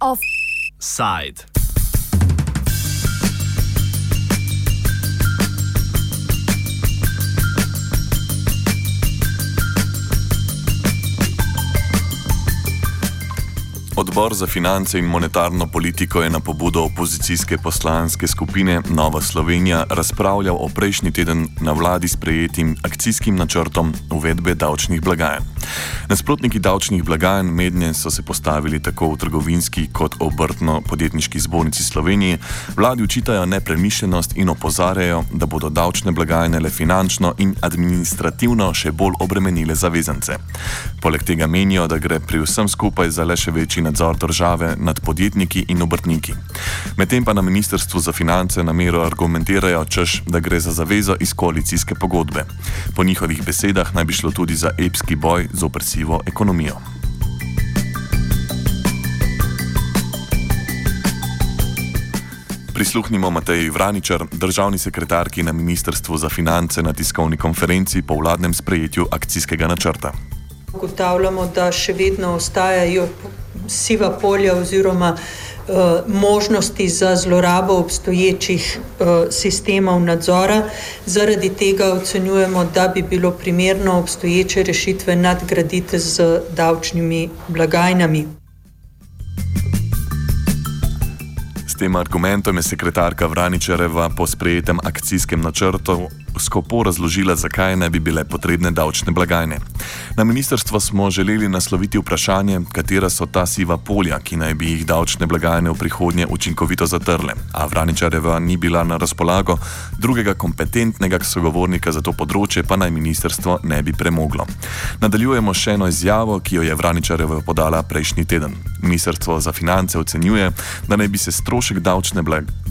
Offside. Odbor za finance in monetarno politiko je na pobudo opozicijske poslanske skupine Nova Slovenija razpravljal o prejšnji teden na vladi sprejetim akcijskim načrtom uvedbe davčnih blagajen. Nasprotniki davčnih blagajen mednje so se postavili tako v trgovinski kot obrtno-podjetniški zbornici Slovenije, vladi učitajo nepremišljenost in opozarjajo, da bodo davčne blagajne le finančno in administrativno še bolj obremenile zavezance. Poleg tega menijo, da gre pri vsem skupaj za le še večji nadzor države nad podjetniki in obrtniki. Medtem pa na Ministrstvu za finance namero argumentirajo, češ, da gre za zavezo iz koalicijske pogodbe. Po njihovih besedah naj bi šlo tudi za epski boj z opresivo ekonomijo. Prisluhnimo Mateji Vraničar, državni sekretarki na Ministrstvu za finance na tiskovni konferenci po vladnem sprejetju akcijskega načrta. Ugotavljamo, da še vedno ostajajo siva polja oziroma uh, možnosti za zlorabo obstoječih uh, sistemov nadzora. Zaradi tega ocenjujemo, da bi bilo primerno obstoječe rešitve nadgraditi z davčnimi blagajnami. S tem argumentom je sekretarka Vraničareva po sprejetem akcijskem načrtu skopo razložila, zakaj ne bi bile potrebne davčne blagajne. Na ministrstvo smo želeli nasloviti vprašanje, katera so ta siva polja, ki naj bi jih davčne blagajne v prihodnje učinkovito zatrle. A Vraničareva ni bila na razpolago, drugega kompetentnega sogovornika za to področje pa naj ministrstvo ne bi premoglo. Nadaljujemo še eno izjavo, ki jo je Vraničareva podala prejšnji teden. Ministrstvo za finance ocenjuje, da naj bi se strošek davčne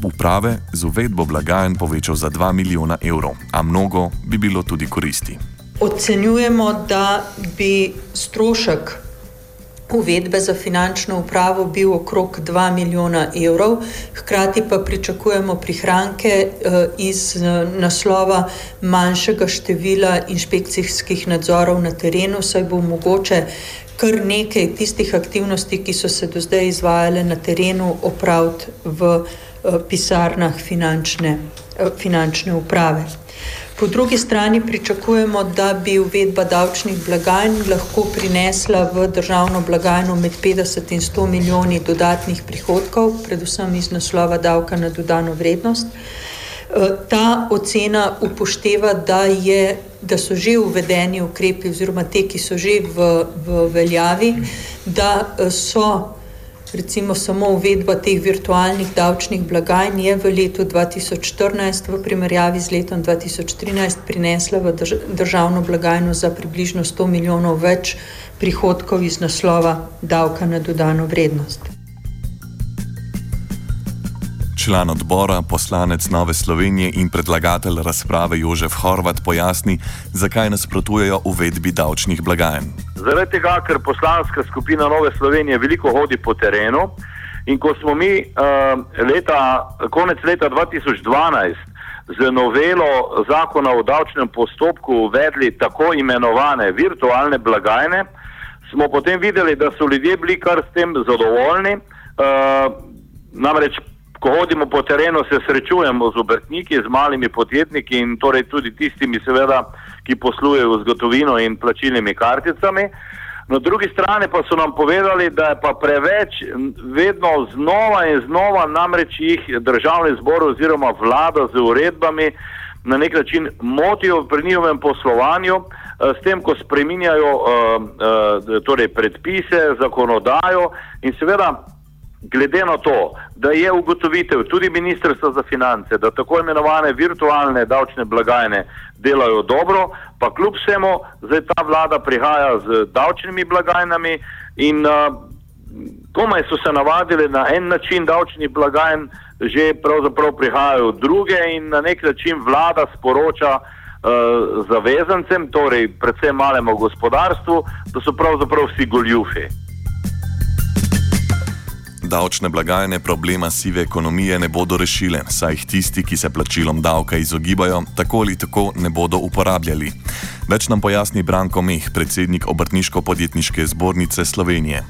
uprave z uvedbo blagajn povečal za 2 milijona evrov a mnogo bi bilo tudi koristi. Ocenjujemo, da bi strošek uvedbe za finančno upravo bil okrog 2 milijona evrov, hkrati pa pričakujemo prihranke eh, iz eh, naslova manjšega števila inšpekcijskih nadzorov na terenu, saj bo mogoče kar nekaj tistih aktivnosti, ki so se do zdaj izvajale na terenu, opraviti v pisarnah finančne, finančne uprave. Po drugi strani pričakujemo, da bi uvedba davčnih blagajn lahko prinesla v državno blagajno med 50 in 100 milijoni dodatnih prihodkov, predvsem iz naslova davka na dodano vrednost. E, ta ocena upošteva, da, je, da so že uvedeni ukrepi, oziroma te, ki so že v, v veljavi, da so recimo samo uvedba teh virtualnih davčnih blagajn je v letu 2014 v primerjavi z letom 2013 prinesla v državno blagajno za približno 100 milijonov več prihodkov iz naslova davka na dodano vrednost. Član odbora, poslanec Nove Slovenije in predlagatelj razprave Jožef Horvat pojasni, zakaj nasprotujejo uvedbi davčnih blagajn. Zaradi tega, ker poslanska skupina Nove Slovenije veliko hodi po terenu in ko smo mi uh, leta, konec leta 2012 z novelo zakona o davčnem postopku uvedli tako imenovane virtualne blagajne, smo potem videli, da so ljudje bili kar s tem zadovoljni. Uh, namreč ko hodimo po terenu, se srečujemo z obrtniki, z malimi podjetniki in torej tudi tistimi, seveda, ki poslujejo z gotovino in plačilnimi karticami. Na drugi strani pa so nam povedali, da je pa preveč vedno znova in znova namreč jih državni zbor oziroma vlada z uredbami na nek način motijo pri njihovem poslovanju, eh, s tem, ko spreminjajo uh, uh, torej predpise, zakonodajo in seveda Glede na to, da je ugotovitev tudi Ministrstva za finance, da tako imenovane virtualne davčne blagajne delajo dobro, pa kljub vsemu zdaj ta vlada prihaja z davčnimi blagajnami in uh, komaj so se navadili na en način davčnih blagajn, že pravzaprav prihajajo druge in na nek način vlada sporoča uh, zavezancem, torej predvsem malemu gospodarstvu, da so pravzaprav vsi goljufi. Davčne blagajne problema sive ekonomije ne bodo rešile, saj jih tisti, ki se plačilom davka izogibajo, tako ali tako ne bodo uporabljali. Več nam pojasni Branko Meh, predsednik Obrtniško-podjetniške zbornice Slovenije.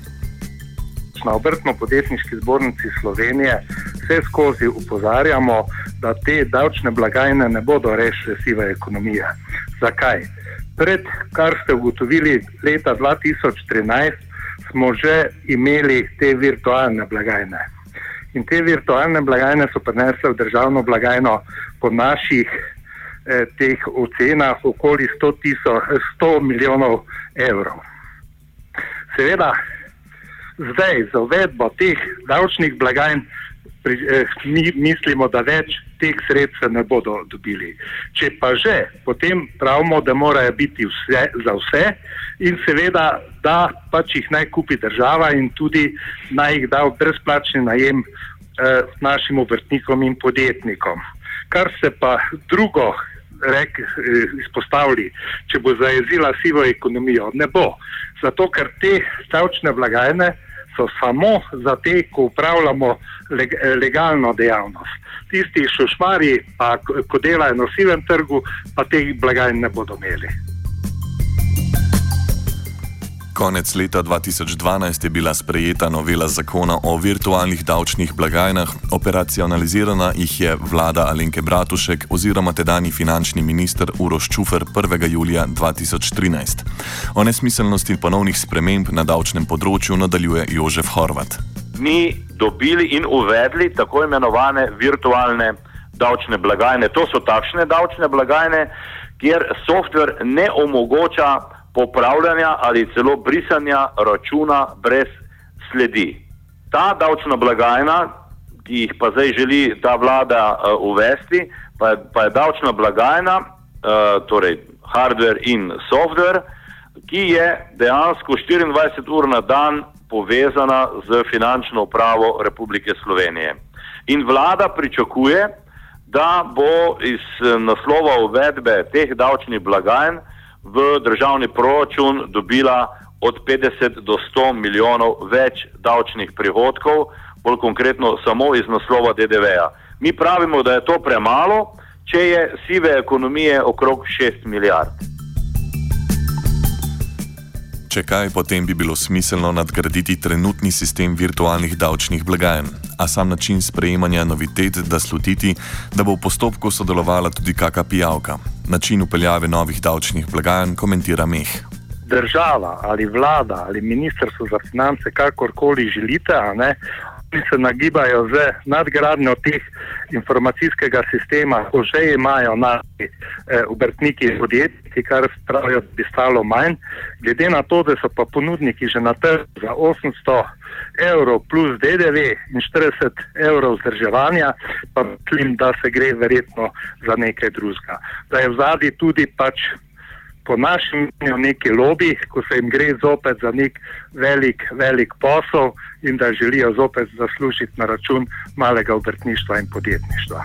Na Obrtno-podjetniški zbornici Slovenije vse skozi upozarjamo, da te davčne blagajne ne bodo rešile sive ekonomije. Zakaj? Pred kar ste ugotovili leta 2013, smo že imeli te virtualne blagajne. In te virtualne blagajne so prinesle v državno blagajno po naših eh, teh ocenah okoli 100, tiso, 100 milijonov evrov. Seveda, zdaj za uvedbo teh davčnih blagajn pri, eh, mi mislimo, da več teh sredstev ne bodo dobili. Če pa že, potem pravimo, da morajo biti vse, za vse in seveda, da pač jih naj kupi država in tudi naj jih da v brezplačni najem eh, našim obrtnikom in podjetnikom. Kar se pa drugo rek, eh, izpostavili, če bo zajezila sivo ekonomijo, ne bo. Zato, ker te stavčne blagajne so samo za te, ko upravljamo leg, legalno dejavnost. Tisti šušmari, pa, ko delajo na sivem trgu, pa teh blagajn ne bodo imeli. Konec leta 2012 je bila sprejeta novela zakona o virtualnih davčnih blagajnah, operacionalizirana jih je vlada Alenke Bratušek oziroma tedajni finančni minister Uroš Čufer 1. julija 2013. O nesmiselnosti ponovnih sprememb na davčnem področju nadaljuje Jožef Horvat. Mi dobili in uvedli tako imenovane virtualne davčne blagajne. To so takšne davčne blagajne, kjer softver ne omogoča popravljanja ali celo brisanja računa brez sledi. Ta davčna blagajna, ki jih pa zdaj želi ta vlada uh, uvesti, pa je, pa je davčna blagajna, uh, torej hardware in software, ki je dejansko 24 ur na dan povezana z finančno upravo Republike Slovenije. In vlada pričakuje, da bo iz eh, naslova uvedbe teh davčnih blagajn v državni proračun dobila od 50 do 100 milijonov več davčnih prihodkov, bolj konkretno samo iz naslova DDV-ja. Mi pravimo, da je to premalo, če je sive ekonomije okrog 6 milijard. Če kaj, potem bi bilo smiselno nadgraditi trenutni sistem virtualnih davčnih blagajn, a sam način sprejemanja novitet da slutiti, da bo v postopku sodelovala tudi kakšna pijavka. Način upeljave novih davčnih blagajn komentira Meh. Država ali vlada ali ministrstvo za finance, kakorkoli želite, ki se nagibajo z nadgradnjo teh informacijskega sistema, ko že imajo naši eh, obrtniki in podjetniki, kar pravijo, da bi stalo manj. Glede na to, da so pa ponudniki že na trgu za 800 evrov plus DDV in 40 evrov vzdrževanja, pa mislim, da se gre verjetno za nekaj drugega. Da je v zadnji tudi pač po našem mnenju neki lobby, ko se jim gre zopet za nek velik, velik posel in da želijo zopet zaslužiti na račun malega obrtništva in podjetništva.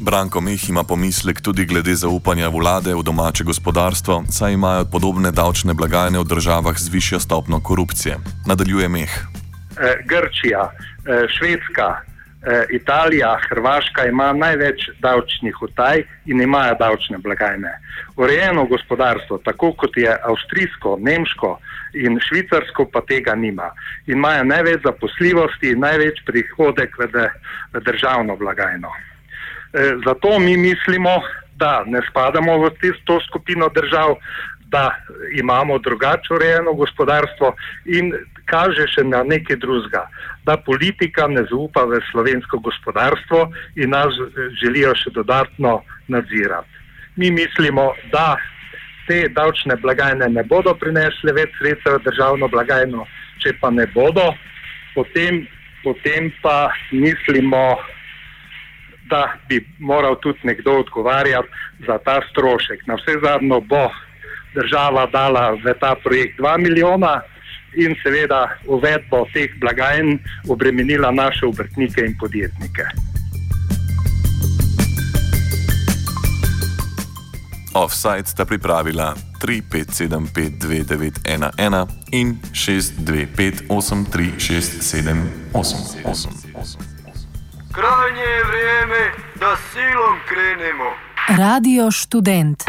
Branko Meh ima pomislek tudi glede zaupanja vlade v domače gospodarstvo, saj imajo podobne davčne blagajne v državah z višjo stopno korupcije. Nadaljuje Meh. Eh, Grčija, eh, Švedska, Italija, Hrvaška ima največ davčnih utaj in imajo davčne blagajne. Urejeno gospodarstvo, tako kot je avstrijsko, nemško in švicarsko, pa tega nima. In imajo največ zaposljivosti in največ prihodek v, de, v državno blagajno. E, zato mi mislimo, da ne spadamo v to skupino držav, da imamo drugače urejeno gospodarstvo in kaže še na nekaj drugega, da politika ne zaupa v slovensko gospodarstvo in nas želijo še dodatno nadzirati. Mi mislimo, da te davčne blagajne ne bodo prinesle več sredstev v državno blagajno, če pa ne bodo, potem, potem pa mislimo, da bi moral tudi nekdo odgovarjati za ta strošek. Na vse zadnjo bo država dala v ta projekt 2 milijona in seveda uvedbo teh blagajn obremenila naše obrtnike in podjetnike. Offside sta pripravila 35752911 in 625836788. Krajnje je vreme, da silom krenemo. Radio študent.